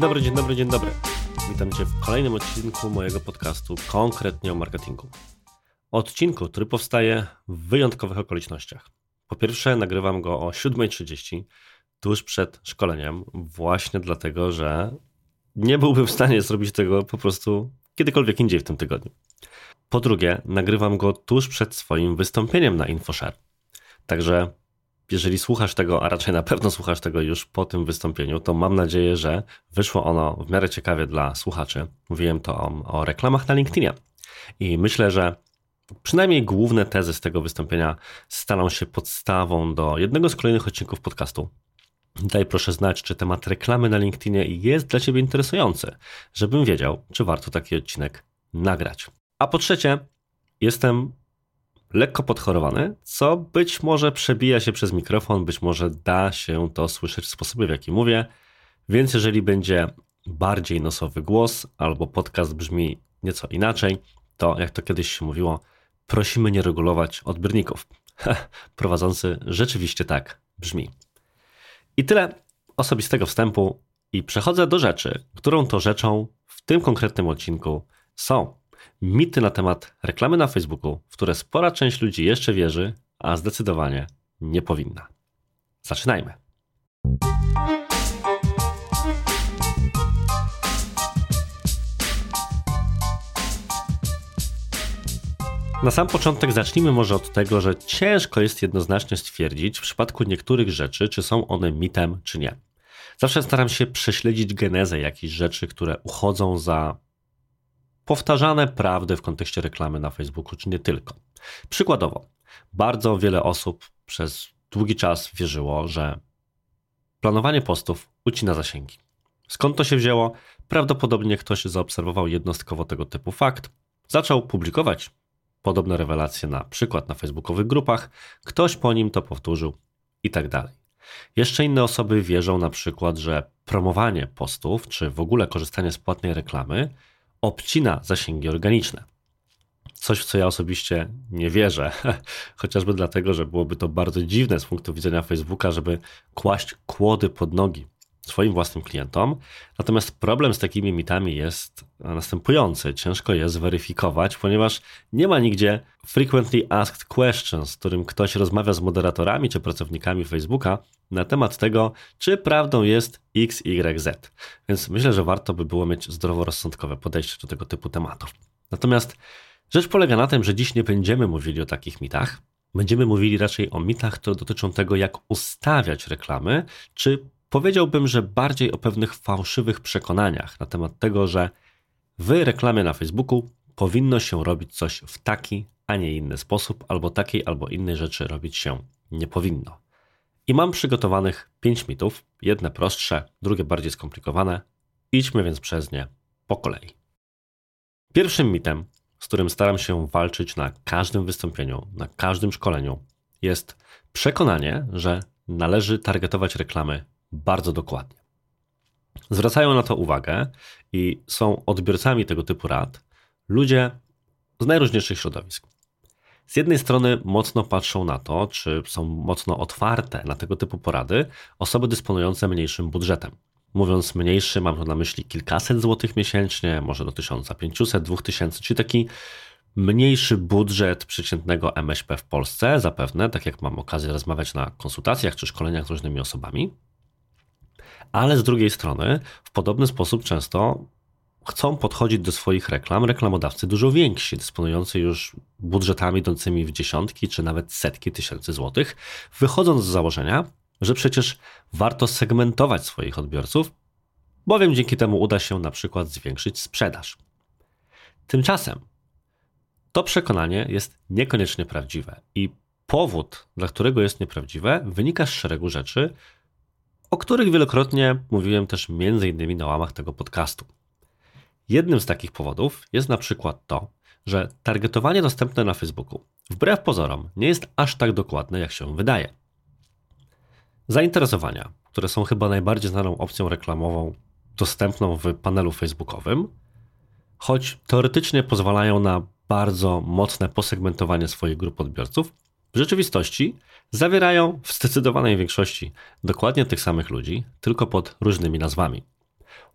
Dzień dobry, dzień dobry, dzień dobry. Witam Cię w kolejnym odcinku mojego podcastu, konkretnie o marketingu. Odcinku, który powstaje w wyjątkowych okolicznościach. Po pierwsze, nagrywam go o 7.30, tuż przed szkoleniem, właśnie dlatego, że nie byłbym w stanie zrobić tego po prostu kiedykolwiek indziej w tym tygodniu. Po drugie, nagrywam go tuż przed swoim wystąpieniem na InfoShare. Także jeżeli słuchasz tego, a raczej na pewno słuchasz tego już po tym wystąpieniu, to mam nadzieję, że wyszło ono w miarę ciekawie dla słuchaczy. Mówiłem to o, o reklamach na LinkedInie. I myślę, że przynajmniej główne tezy z tego wystąpienia staną się podstawą do jednego z kolejnych odcinków podcastu. Daj proszę znać, czy temat reklamy na LinkedInie jest dla Ciebie interesujący, żebym wiedział, czy warto taki odcinek nagrać. A po trzecie, jestem lekko podchorowany, co być może przebija się przez mikrofon, być może da się to słyszeć w sposobie, w jaki mówię. Więc jeżeli będzie bardziej nosowy głos albo podcast brzmi nieco inaczej, to jak to kiedyś się mówiło, prosimy nie regulować odbiorników. Prowadzący rzeczywiście tak brzmi. I tyle osobistego wstępu i przechodzę do rzeczy, którą to rzeczą w tym konkretnym odcinku są mity na temat reklamy na Facebooku, w które spora część ludzi jeszcze wierzy, a zdecydowanie nie powinna. Zaczynajmy. Na sam początek zacznijmy może od tego, że ciężko jest jednoznacznie stwierdzić w przypadku niektórych rzeczy, czy są one mitem, czy nie. Zawsze staram się prześledzić genezę jakichś rzeczy, które uchodzą za powtarzane prawdy w kontekście reklamy na Facebooku, czy nie tylko. Przykładowo, bardzo wiele osób przez długi czas wierzyło, że planowanie postów ucina zasięgi. Skąd to się wzięło? Prawdopodobnie ktoś zaobserwował jednostkowo tego typu fakt, zaczął publikować podobne rewelacje na przykład na facebookowych grupach, ktoś po nim to powtórzył i tak dalej. Jeszcze inne osoby wierzą na przykład, że promowanie postów, czy w ogóle korzystanie z płatnej reklamy obcina zasięgi organiczne. Coś, w co ja osobiście nie wierzę, chociażby dlatego, że byłoby to bardzo dziwne z punktu widzenia Facebooka, żeby kłaść kłody pod nogi swoim własnym klientom. Natomiast problem z takimi mitami jest następujący. Ciężko je zweryfikować, ponieważ nie ma nigdzie frequently asked questions, w którym ktoś rozmawia z moderatorami czy pracownikami Facebooka na temat tego, czy prawdą jest X, Y, Z. Więc myślę, że warto by było mieć zdroworozsądkowe podejście do tego typu tematów. Natomiast rzecz polega na tym, że dziś nie będziemy mówili o takich mitach. Będziemy mówili raczej o mitach, które dotyczą tego, jak ustawiać reklamy, czy powiedziałbym, że bardziej o pewnych fałszywych przekonaniach na temat tego, że w reklamie na Facebooku powinno się robić coś w taki, a nie inny sposób, albo takiej, albo innej rzeczy robić się nie powinno. I mam przygotowanych pięć mitów, jedne prostsze, drugie bardziej skomplikowane. Idźmy więc przez nie po kolei. Pierwszym mitem, z którym staram się walczyć na każdym wystąpieniu, na każdym szkoleniu, jest przekonanie, że należy targetować reklamy bardzo dokładnie. Zwracają na to uwagę i są odbiorcami tego typu rad ludzie z najróżniejszych środowisk. Z jednej strony mocno patrzą na to, czy są mocno otwarte na tego typu porady osoby dysponujące mniejszym budżetem. Mówiąc mniejszy, mam tu na myśli kilkaset złotych miesięcznie, może do 1500, 2000, czyli taki mniejszy budżet przeciętnego MŚP w Polsce, zapewne, tak jak mam okazję rozmawiać na konsultacjach czy szkoleniach z różnymi osobami ale z drugiej strony w podobny sposób często chcą podchodzić do swoich reklam reklamodawcy dużo więksi, dysponujący już budżetami idącymi w dziesiątki czy nawet setki tysięcy złotych, wychodząc z założenia, że przecież warto segmentować swoich odbiorców, bowiem dzięki temu uda się na przykład zwiększyć sprzedaż. Tymczasem to przekonanie jest niekoniecznie prawdziwe i powód, dla którego jest nieprawdziwe, wynika z szeregu rzeczy, o których wielokrotnie mówiłem też między innymi na łamach tego podcastu. Jednym z takich powodów jest na przykład to, że targetowanie dostępne na Facebooku wbrew pozorom nie jest aż tak dokładne, jak się wydaje. Zainteresowania, które są chyba najbardziej znaną opcją reklamową dostępną w panelu facebookowym, choć teoretycznie pozwalają na bardzo mocne posegmentowanie swoich grup odbiorców, w rzeczywistości zawierają w zdecydowanej większości dokładnie tych samych ludzi, tylko pod różnymi nazwami.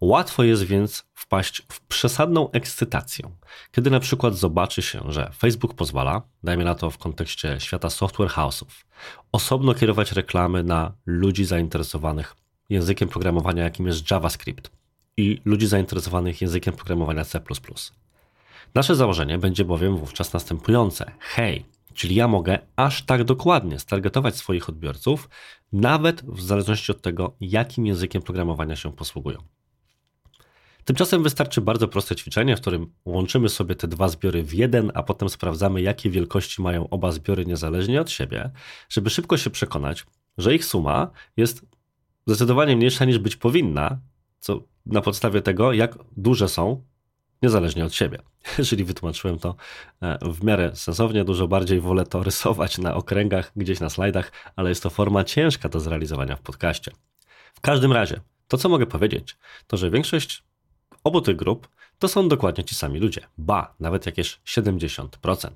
Łatwo jest więc wpaść w przesadną ekscytację, kiedy na przykład zobaczy się, że Facebook pozwala, dajmy na to w kontekście świata software house'ów, osobno kierować reklamy na ludzi zainteresowanych językiem programowania, jakim jest JavaScript i ludzi zainteresowanych językiem programowania C. Nasze założenie będzie bowiem wówczas następujące. Hej, czyli ja mogę aż tak dokładnie stargetować swoich odbiorców, nawet w zależności od tego, jakim językiem programowania się posługują. Tymczasem wystarczy bardzo proste ćwiczenie, w którym łączymy sobie te dwa zbiory w jeden, a potem sprawdzamy, jakie wielkości mają oba zbiory niezależnie od siebie, żeby szybko się przekonać, że ich suma jest zdecydowanie mniejsza niż być powinna, co na podstawie tego, jak duże są niezależnie od siebie. Jeżeli wytłumaczyłem to e, w miarę sensownie, dużo bardziej wolę to rysować na okręgach, gdzieś na slajdach, ale jest to forma ciężka do zrealizowania w podcaście. W każdym razie, to co mogę powiedzieć, to że większość obu tych grup to są dokładnie ci sami ludzie. Ba, nawet jakieś 70%.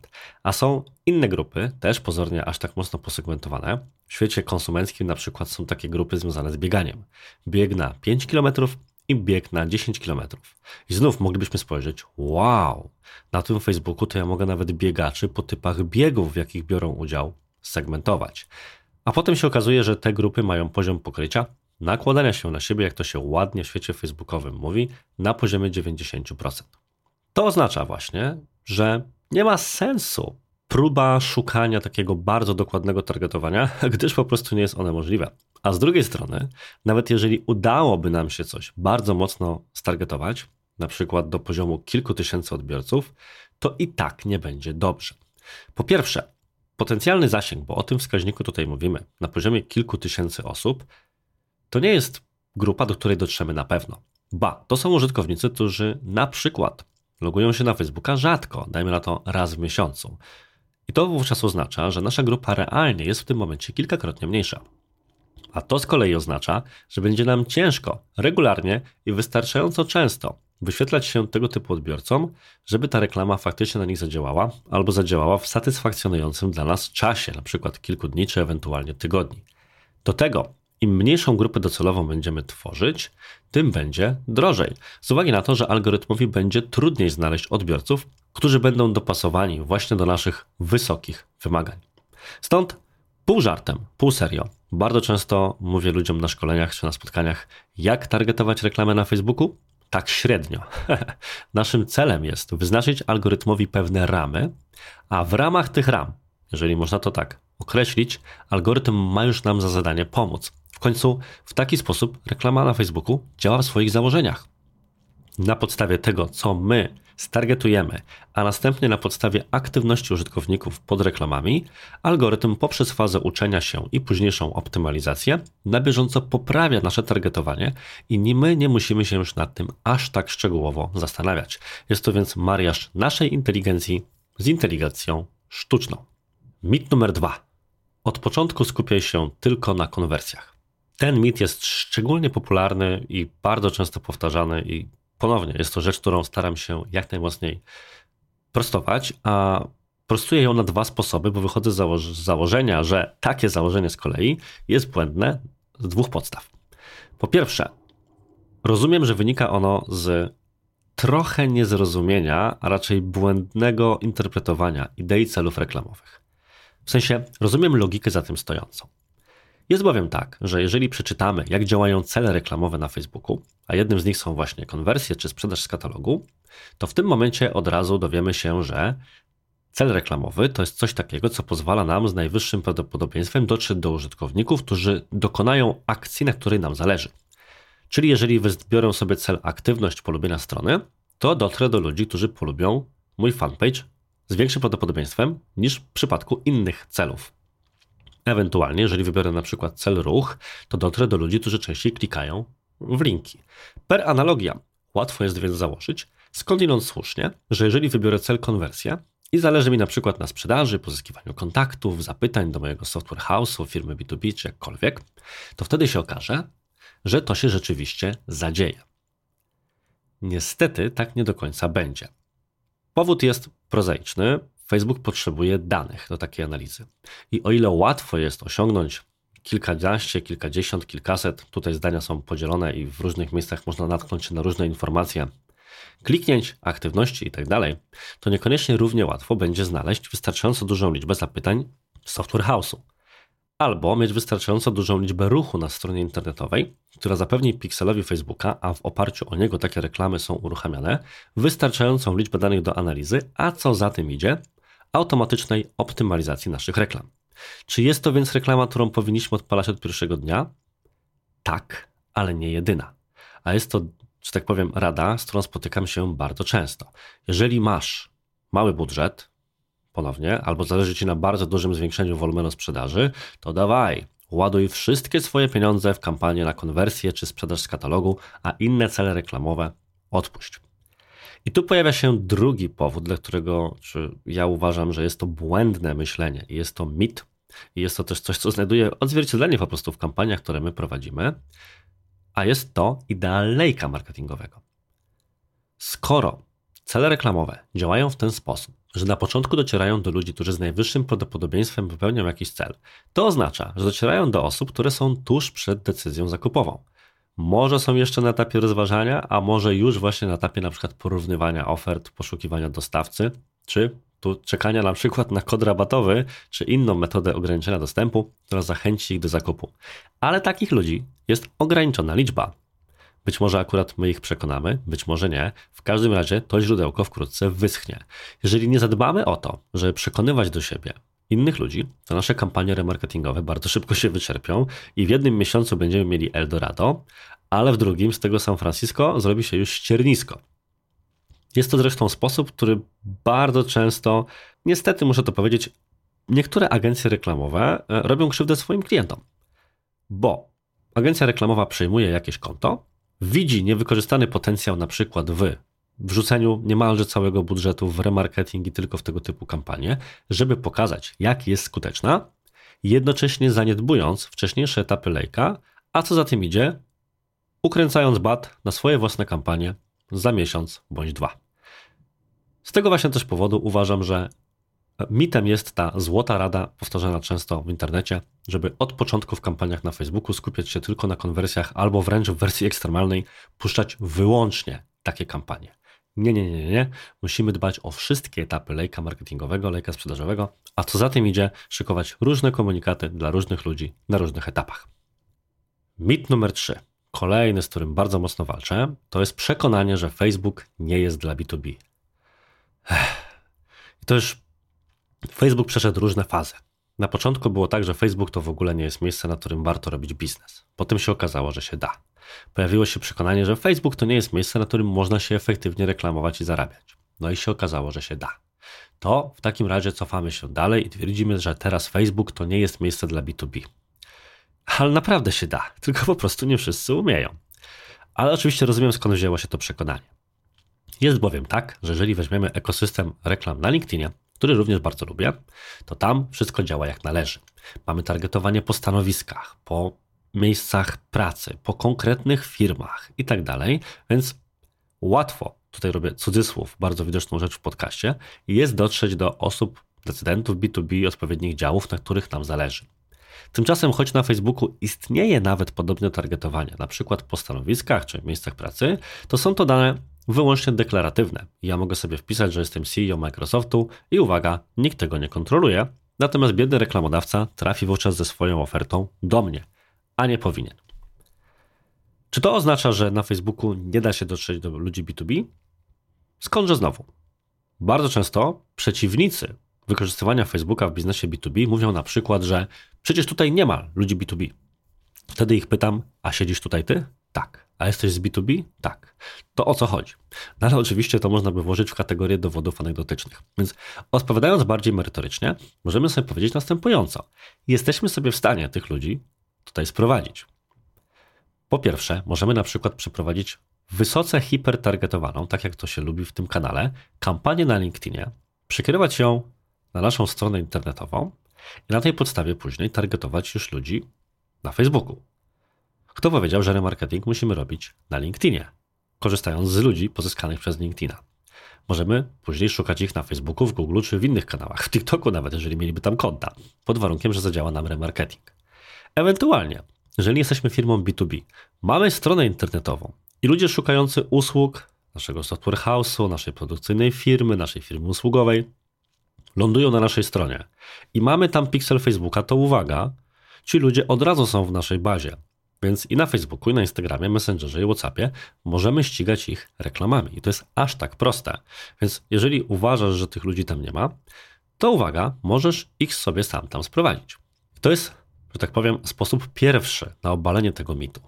A są inne grupy, też pozornie aż tak mocno posegmentowane. W świecie konsumenckim na przykład są takie grupy związane z bieganiem. Bieg na 5 km i bieg na 10 km. I znów moglibyśmy spojrzeć, wow, na tym Facebooku to ja mogę nawet biegaczy po typach biegów, w jakich biorą udział, segmentować. A potem się okazuje, że te grupy mają poziom pokrycia nakładania się na siebie, jak to się ładnie w świecie facebookowym mówi, na poziomie 90%. To oznacza właśnie, że nie ma sensu próba szukania takiego bardzo dokładnego targetowania, gdyż po prostu nie jest one możliwe. A z drugiej strony, nawet jeżeli udałoby nam się coś bardzo mocno stargetować, na przykład do poziomu kilku tysięcy odbiorców, to i tak nie będzie dobrze. Po pierwsze, potencjalny zasięg, bo o tym wskaźniku tutaj mówimy, na poziomie kilku tysięcy osób, to nie jest grupa, do której dotrzemy na pewno. Ba, to są użytkownicy, którzy na przykład logują się na Facebooka rzadko, dajmy na to raz w miesiącu. I to wówczas oznacza, że nasza grupa realnie jest w tym momencie kilkakrotnie mniejsza. A to z kolei oznacza, że będzie nam ciężko, regularnie i wystarczająco często wyświetlać się tego typu odbiorcom, żeby ta reklama faktycznie na nich zadziałała albo zadziałała w satysfakcjonującym dla nas czasie, na przykład kilku dni czy ewentualnie tygodni. Do tego im mniejszą grupę docelową będziemy tworzyć, tym będzie drożej. Z uwagi na to, że algorytmowi będzie trudniej znaleźć odbiorców, którzy będą dopasowani właśnie do naszych wysokich wymagań. Stąd pół żartem, pół serio. Bardzo często mówię ludziom na szkoleniach czy na spotkaniach, jak targetować reklamę na Facebooku. Tak średnio. Naszym celem jest wyznaczyć algorytmowi pewne ramy, a w ramach tych ram, jeżeli można to tak określić, algorytm ma już nam za zadanie pomóc. W końcu w taki sposób reklama na Facebooku działa w swoich założeniach. Na podstawie tego, co my stargetujemy, a następnie na podstawie aktywności użytkowników pod reklamami, algorytm poprzez fazę uczenia się i późniejszą optymalizację na bieżąco poprawia nasze targetowanie i my nie musimy się już nad tym aż tak szczegółowo zastanawiać. Jest to więc mariaż naszej inteligencji z inteligencją sztuczną. Mit numer dwa. Od początku skupiaj się tylko na konwersjach. Ten mit jest szczególnie popularny i bardzo często powtarzany, i ponownie jest to rzecz, którą staram się jak najmocniej prostować, a prostuję ją na dwa sposoby, bo wychodzę z, zało- z założenia, że takie założenie z kolei jest błędne z dwóch podstaw. Po pierwsze, rozumiem, że wynika ono z trochę niezrozumienia, a raczej błędnego interpretowania idei celów reklamowych. W sensie rozumiem logikę za tym stojącą. Jest bowiem tak, że jeżeli przeczytamy, jak działają cele reklamowe na Facebooku, a jednym z nich są właśnie konwersje czy sprzedaż z katalogu, to w tym momencie od razu dowiemy się, że cel reklamowy to jest coś takiego, co pozwala nam z najwyższym prawdopodobieństwem dotrzeć do użytkowników, którzy dokonają akcji, na której nam zależy. Czyli jeżeli wybiorę sobie cel aktywność polubienia strony, to dotrę do ludzi, którzy polubią mój fanpage z większym prawdopodobieństwem niż w przypadku innych celów. Ewentualnie, jeżeli wybiorę na przykład cel ruch, to dotrę do ludzi, którzy częściej klikają w linki. Per analogia, łatwo jest więc założyć, skądinąd słusznie, że jeżeli wybiorę cel konwersja i zależy mi na przykład na sprzedaży, pozyskiwaniu kontaktów, zapytań do mojego software house'u, firmy B2B czy jakkolwiek, to wtedy się okaże, że to się rzeczywiście zadzieje. Niestety tak nie do końca będzie. Powód jest prozaiczny. Facebook potrzebuje danych do takiej analizy. I o ile łatwo jest osiągnąć kilkanaście, kilkadziesiąt, kilkaset. Tutaj zdania są podzielone i w różnych miejscach można natknąć się na różne informacje. Kliknięć, aktywności itd., tak to niekoniecznie równie łatwo będzie znaleźć wystarczająco dużą liczbę zapytań software house'u. Albo mieć wystarczająco dużą liczbę ruchu na stronie internetowej, która zapewni pikselowi Facebooka, a w oparciu o niego takie reklamy są uruchamiane, wystarczającą liczbę danych do analizy, a co za tym idzie, automatycznej optymalizacji naszych reklam. Czy jest to więc reklama, którą powinniśmy odpalać od pierwszego dnia? Tak, ale nie jedyna. A jest to, że tak powiem, rada, z którą spotykam się bardzo często. Jeżeli masz mały budżet, ponownie, albo zależy Ci na bardzo dużym zwiększeniu wolumenu sprzedaży, to dawaj, ładuj wszystkie swoje pieniądze w kampanię na konwersję czy sprzedaż z katalogu, a inne cele reklamowe odpuść. I tu pojawia się drugi powód, dla którego ja uważam, że jest to błędne myślenie i jest to mit. I jest to też coś, co znajduje odzwierciedlenie po prostu w kampaniach, które my prowadzimy, a jest to ideal lejka marketingowego. Skoro cele reklamowe działają w ten sposób, że na początku docierają do ludzi, którzy z najwyższym prawdopodobieństwem wypełnią jakiś cel, to oznacza, że docierają do osób, które są tuż przed decyzją zakupową. Może są jeszcze na etapie rozważania, a może już właśnie na etapie na przykład porównywania ofert, poszukiwania dostawcy, czy tu czekania na przykład na kod rabatowy, czy inną metodę ograniczenia dostępu, która zachęci ich do zakupu. Ale takich ludzi jest ograniczona liczba. Być może akurat my ich przekonamy, być może nie. W każdym razie to źródełko wkrótce wyschnie. Jeżeli nie zadbamy o to, żeby przekonywać do siebie innych ludzi, to nasze kampanie remarketingowe bardzo szybko się wyczerpią i w jednym miesiącu będziemy mieli Eldorado, ale w drugim z tego San Francisco zrobi się już ściernisko. Jest to zresztą sposób, który bardzo często, niestety muszę to powiedzieć, niektóre agencje reklamowe e, robią krzywdę swoim klientom. Bo agencja reklamowa przejmuje jakieś konto, widzi niewykorzystany potencjał na przykład w wrzuceniu niemalże całego budżetu w remarketing i tylko w tego typu kampanie, żeby pokazać, jak jest skuteczna, jednocześnie zaniedbując wcześniejsze etapy lejka, a co za tym idzie, ukręcając bat na swoje własne kampanie za miesiąc bądź dwa. Z tego właśnie też powodu uważam, że mitem jest ta złota rada, powtarzana często w internecie, żeby od początku w kampaniach na Facebooku skupiać się tylko na konwersjach, albo wręcz w wersji ekstremalnej puszczać wyłącznie takie kampanie. Nie, nie, nie, nie. Musimy dbać o wszystkie etapy lejka marketingowego, lejka sprzedażowego, a co za tym idzie, szykować różne komunikaty dla różnych ludzi na różnych etapach. Mit numer 3. Kolejny, z którym bardzo mocno walczę, to jest przekonanie, że Facebook nie jest dla B2B. I to już Facebook przeszedł różne fazy. Na początku było tak, że Facebook to w ogóle nie jest miejsce, na którym warto robić biznes. Potem się okazało, że się da. Pojawiło się przekonanie, że Facebook to nie jest miejsce, na którym można się efektywnie reklamować i zarabiać. No i się okazało, że się da. To w takim razie cofamy się dalej i twierdzimy, że teraz Facebook to nie jest miejsce dla B2B. Ale naprawdę się da, tylko po prostu nie wszyscy umieją. Ale oczywiście rozumiem skąd wzięło się to przekonanie. Jest bowiem tak, że jeżeli weźmiemy ekosystem reklam na LinkedInie, który również bardzo lubię, to tam wszystko działa jak należy. Mamy targetowanie po stanowiskach, po miejscach pracy, po konkretnych firmach i tak dalej, więc łatwo, tutaj robię cudzysłów, bardzo widoczną rzecz w podcaście, jest dotrzeć do osób, decydentów B2B odpowiednich działów, na których nam zależy. Tymczasem, choć na Facebooku istnieje nawet podobne targetowanie, na przykład po stanowiskach czy miejscach pracy, to są to dane wyłącznie deklaratywne. Ja mogę sobie wpisać, że jestem CEO Microsoftu i uwaga, nikt tego nie kontroluje, natomiast biedny reklamodawca trafi wówczas ze swoją ofertą do mnie, a nie powinien. Czy to oznacza, że na Facebooku nie da się dotrzeć do ludzi B2B? Skądże znowu? Bardzo często przeciwnicy wykorzystywania Facebooka w biznesie B2B mówią na przykład, że przecież tutaj nie ma ludzi B2B. Wtedy ich pytam, a siedzisz tutaj ty? Tak. A jesteś z B2B? Tak. To o co chodzi? No ale oczywiście to można by włożyć w kategorię dowodów anegdotycznych. Więc odpowiadając bardziej merytorycznie, możemy sobie powiedzieć następująco. Jesteśmy sobie w stanie tych ludzi tutaj sprowadzić. Po pierwsze, możemy na przykład przeprowadzić wysoce hipertargetowaną, tak jak to się lubi w tym kanale, kampanię na LinkedInie, przekierować ją na naszą stronę internetową i na tej podstawie później targetować już ludzi na Facebooku. Kto powiedział, że remarketing musimy robić na LinkedInie, korzystając z ludzi pozyskanych przez LinkedIna? Możemy później szukać ich na Facebooku, w Google czy w innych kanałach, w TikToku nawet, jeżeli mieliby tam konta, pod warunkiem, że zadziała nam remarketing. Ewentualnie, jeżeli jesteśmy firmą B2B, mamy stronę internetową i ludzie szukający usług naszego software house'u, naszej produkcyjnej firmy, naszej firmy usługowej lądują na naszej stronie i mamy tam pixel Facebooka, to uwaga, ci ludzie od razu są w naszej bazie. Więc i na Facebooku, i na Instagramie, Messengerze i WhatsAppie możemy ścigać ich reklamami. I to jest aż tak proste. Więc jeżeli uważasz, że tych ludzi tam nie ma, to uwaga, możesz ich sobie sam tam sprowadzić. To jest, że tak powiem, sposób pierwszy na obalenie tego mitu.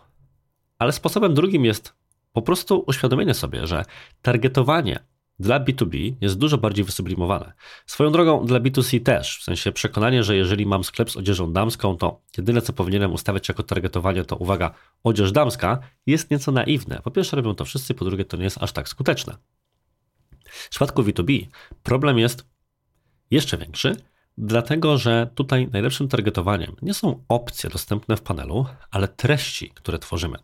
Ale sposobem drugim jest po prostu uświadomienie sobie, że targetowanie dla B2B jest dużo bardziej wysublimowane. Swoją drogą dla B2C też, w sensie przekonanie, że jeżeli mam sklep z odzieżą damską, to jedyne co powinienem ustawiać jako targetowanie to uwaga, odzież damska, jest nieco naiwne. Po pierwsze robią to wszyscy, po drugie to nie jest aż tak skuteczne. W przypadku B2B problem jest jeszcze większy, Dlatego, że tutaj najlepszym targetowaniem nie są opcje dostępne w panelu, ale treści, które tworzymy.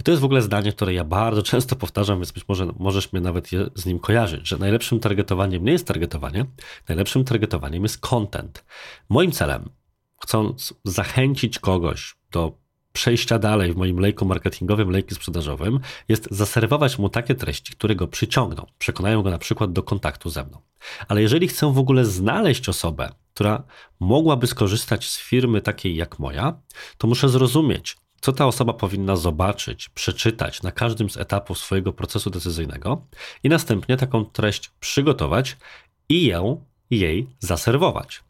I to jest w ogóle zdanie, które ja bardzo często powtarzam, więc być może możesz mnie nawet z nim kojarzyć, że najlepszym targetowaniem nie jest targetowanie, najlepszym targetowaniem jest content. Moim celem, chcąc zachęcić kogoś do przejścia dalej w moim lejku marketingowym, lejku sprzedażowym, jest zaserwować mu takie treści, które go przyciągną, przekonają go na przykład do kontaktu ze mną. Ale jeżeli chcę w ogóle znaleźć osobę, która mogłaby skorzystać z firmy takiej jak moja, to muszę zrozumieć, co ta osoba powinna zobaczyć, przeczytać na każdym z etapów swojego procesu decyzyjnego i następnie taką treść przygotować i ją jej zaserwować.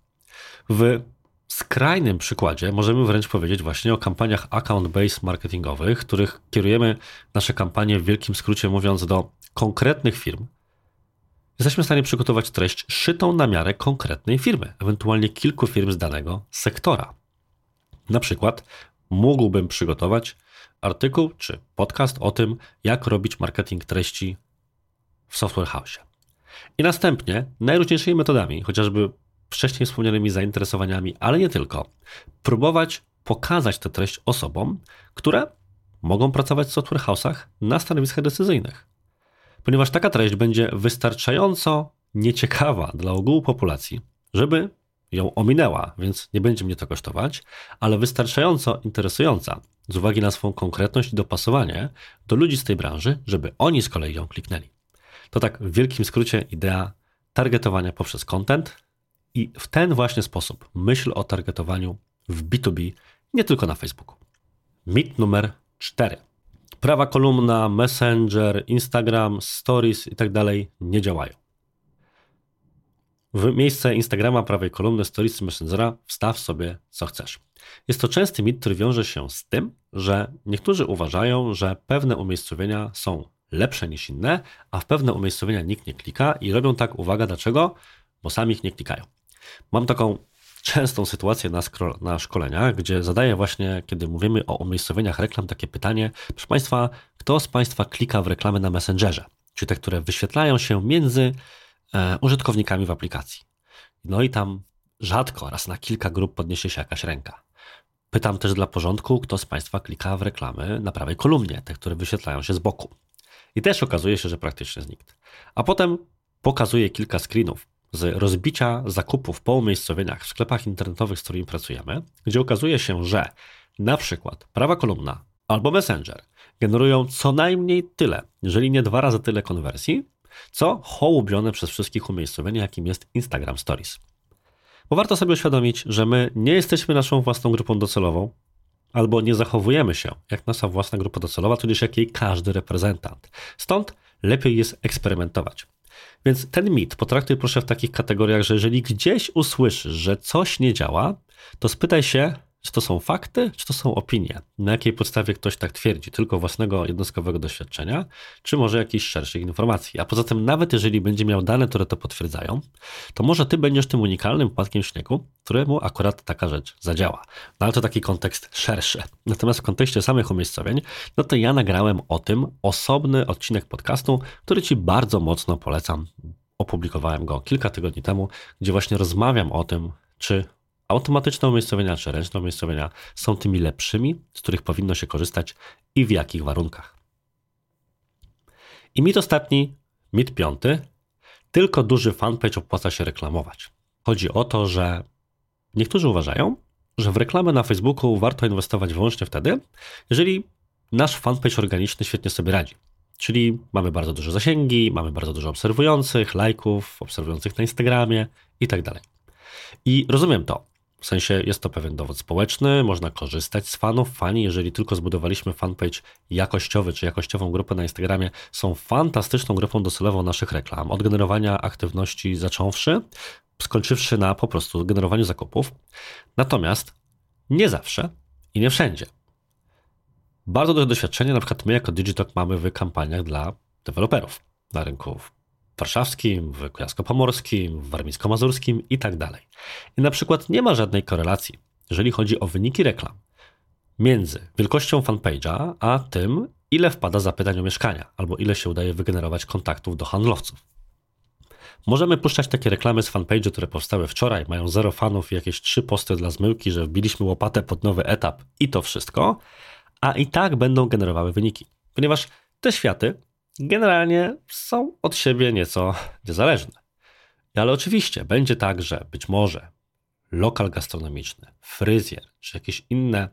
W skrajnym przykładzie możemy wręcz powiedzieć właśnie o kampaniach account-based marketingowych, których kierujemy nasze kampanie w wielkim skrócie mówiąc do konkretnych firm, jesteśmy w stanie przygotować treść szytą na miarę konkretnej firmy, ewentualnie kilku firm z danego sektora. Na przykład mógłbym przygotować artykuł czy podcast o tym, jak robić marketing treści w software house. I następnie najróżniejszymi metodami, chociażby wcześniej wspomnianymi zainteresowaniami, ale nie tylko, próbować pokazać tę treść osobom, które mogą pracować w software house'ach na stanowiskach decyzyjnych ponieważ taka treść będzie wystarczająco nieciekawa dla ogółu populacji, żeby ją ominęła, więc nie będzie mnie to kosztować, ale wystarczająco interesująca z uwagi na swoją konkretność i dopasowanie do ludzi z tej branży, żeby oni z kolei ją kliknęli. To tak w wielkim skrócie idea targetowania poprzez content i w ten właśnie sposób myśl o targetowaniu w B2B, nie tylko na Facebooku. Mit numer 4 prawa kolumna, Messenger, Instagram, Stories i tak dalej nie działają. W miejsce Instagrama, prawej kolumny, Stories Messengera wstaw sobie co chcesz. Jest to częsty mit, który wiąże się z tym, że niektórzy uważają, że pewne umiejscowienia są lepsze niż inne, a w pewne umiejscowienia nikt nie klika i robią tak, uwaga, dlaczego? Bo sami ich nie klikają. Mam taką częstą sytuację na, na szkoleniach, gdzie zadaję właśnie, kiedy mówimy o umiejscowieniach reklam, takie pytanie, proszę Państwa, kto z Państwa klika w reklamy na Messengerze? Czyli te, które wyświetlają się między e, użytkownikami w aplikacji. No i tam rzadko, raz na kilka grup podniesie się jakaś ręka. Pytam też dla porządku, kto z Państwa klika w reklamy na prawej kolumnie, te, które wyświetlają się z boku. I też okazuje się, że praktycznie znikt. A potem pokazuję kilka screenów z rozbicia zakupów po umiejscowieniach w sklepach internetowych, z którymi pracujemy, gdzie okazuje się, że na przykład prawa kolumna albo Messenger generują co najmniej tyle, jeżeli nie dwa razy tyle konwersji, co hołubione przez wszystkich umiejscowienia, jakim jest Instagram Stories. Bo warto sobie uświadomić, że my nie jesteśmy naszą własną grupą docelową, albo nie zachowujemy się jak nasza własna grupa docelowa, tudzież jak jej każdy reprezentant. Stąd lepiej jest eksperymentować. Więc ten mit potraktuj proszę w takich kategoriach, że jeżeli gdzieś usłyszysz, że coś nie działa, to spytaj się, czy to są fakty, czy to są opinie? Na jakiej podstawie ktoś tak twierdzi? Tylko własnego jednostkowego doświadczenia, czy może jakichś szerszych informacji? A poza tym, nawet jeżeli będzie miał dane, które to potwierdzają, to może ty będziesz tym unikalnym płatkiem śniegu, któremu akurat taka rzecz zadziała. No ale to taki kontekst szerszy. Natomiast w kontekście samych umiejscowień, no to ja nagrałem o tym osobny odcinek podcastu, który ci bardzo mocno polecam. Opublikowałem go kilka tygodni temu, gdzie właśnie rozmawiam o tym, czy automatyczne umiejscowienia czy ręczne umiejscowienia są tymi lepszymi, z których powinno się korzystać i w jakich warunkach. I mit ostatni, mit piąty, tylko duży fanpage opłaca się reklamować. Chodzi o to, że niektórzy uważają, że w reklamę na Facebooku warto inwestować wyłącznie wtedy, jeżeli nasz fanpage organiczny świetnie sobie radzi. Czyli mamy bardzo duże zasięgi, mamy bardzo dużo obserwujących, lajków, obserwujących na Instagramie i tak dalej. I rozumiem to. W sensie jest to pewien dowód społeczny, można korzystać z fanów. Fani, jeżeli tylko zbudowaliśmy fanpage jakościowy czy jakościową grupę na Instagramie, są fantastyczną grupą docelową naszych reklam. Od generowania aktywności zacząwszy, skończywszy na po prostu generowaniu zakupów. Natomiast nie zawsze i nie wszędzie. Bardzo duże doświadczenie, na przykład my jako Digitalk mamy w kampaniach dla deweloperów na rynku warszawskim, w kujawsko-pomorskim, w warmińsko-mazurskim i tak dalej. I na przykład nie ma żadnej korelacji, jeżeli chodzi o wyniki reklam, między wielkością fanpage'a, a tym, ile wpada zapytań o mieszkania, albo ile się udaje wygenerować kontaktów do handlowców. Możemy puszczać takie reklamy z fanpage'u, które powstały wczoraj, mają zero fanów i jakieś trzy posty dla zmyłki, że wbiliśmy łopatę pod nowy etap i to wszystko, a i tak będą generowały wyniki, ponieważ te światy generalnie są od siebie nieco niezależne. Ale oczywiście będzie tak, że być może lokal gastronomiczny, fryzjer czy jakieś inne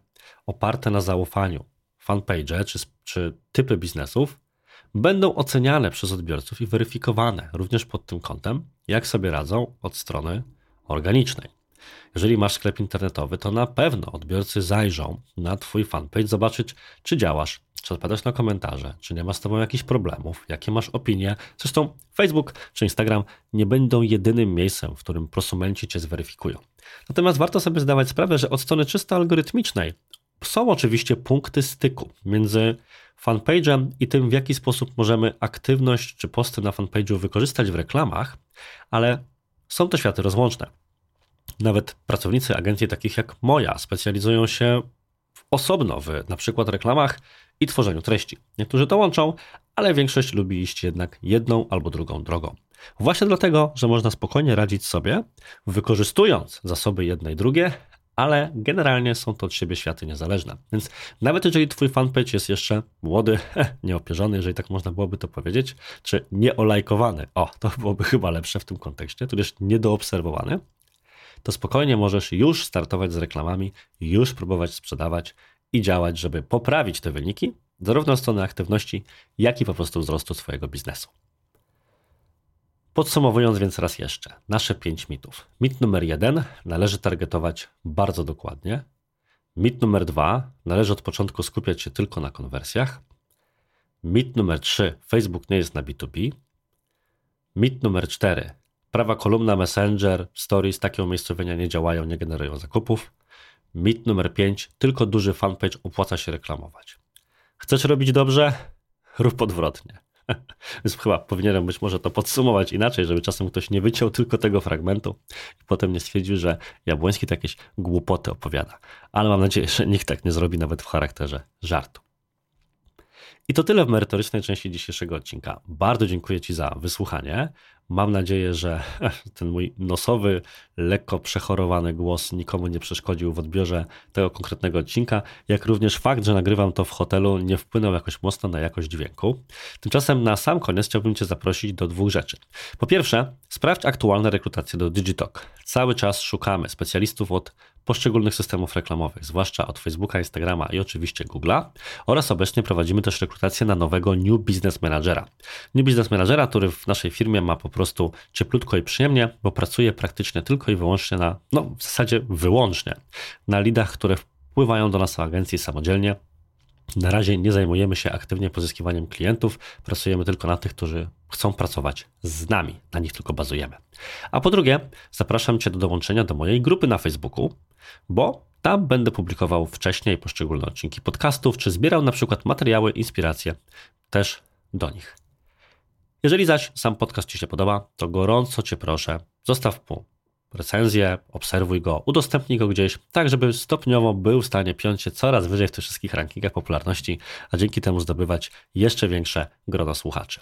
oparte na zaufaniu fanpage czy, czy typy biznesów będą oceniane przez odbiorców i weryfikowane również pod tym kątem, jak sobie radzą od strony organicznej. Jeżeli masz sklep internetowy, to na pewno odbiorcy zajrzą na Twój fanpage, zobaczyć, czy działasz, czy odpowiadasz na komentarze, czy nie ma z Tobą jakichś problemów, jakie masz opinie. Zresztą Facebook czy Instagram nie będą jedynym miejscem, w którym prosumenci Cię zweryfikują. Natomiast warto sobie zdawać sprawę, że od strony czysto algorytmicznej są oczywiście punkty styku między fanpage'em i tym, w jaki sposób możemy aktywność czy posty na fanpage'u wykorzystać w reklamach, ale są to światy rozłączne. Nawet pracownicy agencji takich jak moja specjalizują się osobno w na przykład reklamach i tworzeniu treści. Niektórzy to łączą, ale większość lubi iść jednak jedną albo drugą drogą. Właśnie dlatego, że można spokojnie radzić sobie, wykorzystując zasoby jedne i drugie, ale generalnie są to od siebie światy niezależne. Więc nawet jeżeli twój fanpage jest jeszcze młody, nieopierzony, jeżeli tak można byłoby to powiedzieć, czy nieolajkowany, o, to byłoby chyba lepsze w tym kontekście, tudzież niedoobserwowany, to spokojnie możesz już startować z reklamami, już próbować sprzedawać i działać, żeby poprawić te wyniki, zarówno od strony aktywności, jak i po prostu wzrostu swojego biznesu. Podsumowując więc raz jeszcze, nasze 5 mitów. Mit numer jeden należy targetować bardzo dokładnie. Mit numer dwa należy od początku skupiać się tylko na konwersjach. Mit numer 3 Facebook nie jest na B2B. Mit numer 4 prawa kolumna Messenger, Stories, takie umiejscowienia nie działają, nie generują zakupów. Mit numer 5 tylko duży fanpage opłaca się reklamować. Chcesz robić dobrze? Rób odwrotnie. Więc chyba powinienem być może to podsumować inaczej, żeby czasem ktoś nie wyciął tylko tego fragmentu i potem nie stwierdził, że Jabłoński to jakieś głupoty opowiada. Ale mam nadzieję, że nikt tak nie zrobi nawet w charakterze żartu. I to tyle w merytorycznej części dzisiejszego odcinka. Bardzo dziękuję Ci za wysłuchanie. Mam nadzieję, że ten mój nosowy, lekko przechorowany głos nikomu nie przeszkodził w odbiorze tego konkretnego odcinka, jak również fakt, że nagrywam to w hotelu nie wpłynął jakoś mocno na jakość dźwięku. Tymczasem na sam koniec chciałbym Cię zaprosić do dwóch rzeczy. Po pierwsze, sprawdź aktualne rekrutacje do Digitalk. Cały czas szukamy specjalistów od poszczególnych systemów reklamowych, zwłaszcza od Facebooka, Instagrama i oczywiście Google'a oraz obecnie prowadzimy też rekrutację na nowego New Business Managera. New Business Managera, który w naszej firmie ma po prostu cieplutko i przyjemnie, bo pracuje praktycznie tylko i wyłącznie na, no w zasadzie wyłącznie, na lidach, które wpływają do nas w agencji samodzielnie, na razie nie zajmujemy się aktywnie pozyskiwaniem klientów, pracujemy tylko na tych, którzy chcą pracować z nami, na nich tylko bazujemy. A po drugie, zapraszam Cię do dołączenia do mojej grupy na Facebooku, bo tam będę publikował wcześniej poszczególne odcinki podcastów, czy zbierał na przykład materiały, inspiracje też do nich. Jeżeli zaś sam podcast Ci się podoba, to gorąco Cię proszę, zostaw mu recenzję, obserwuj go, udostępnij go gdzieś, tak żeby stopniowo był w stanie piąć się coraz wyżej w tych wszystkich rankingach popularności, a dzięki temu zdobywać jeszcze większe grono słuchaczy.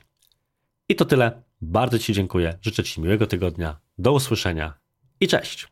I to tyle. Bardzo Ci dziękuję. Życzę Ci miłego tygodnia. Do usłyszenia i cześć.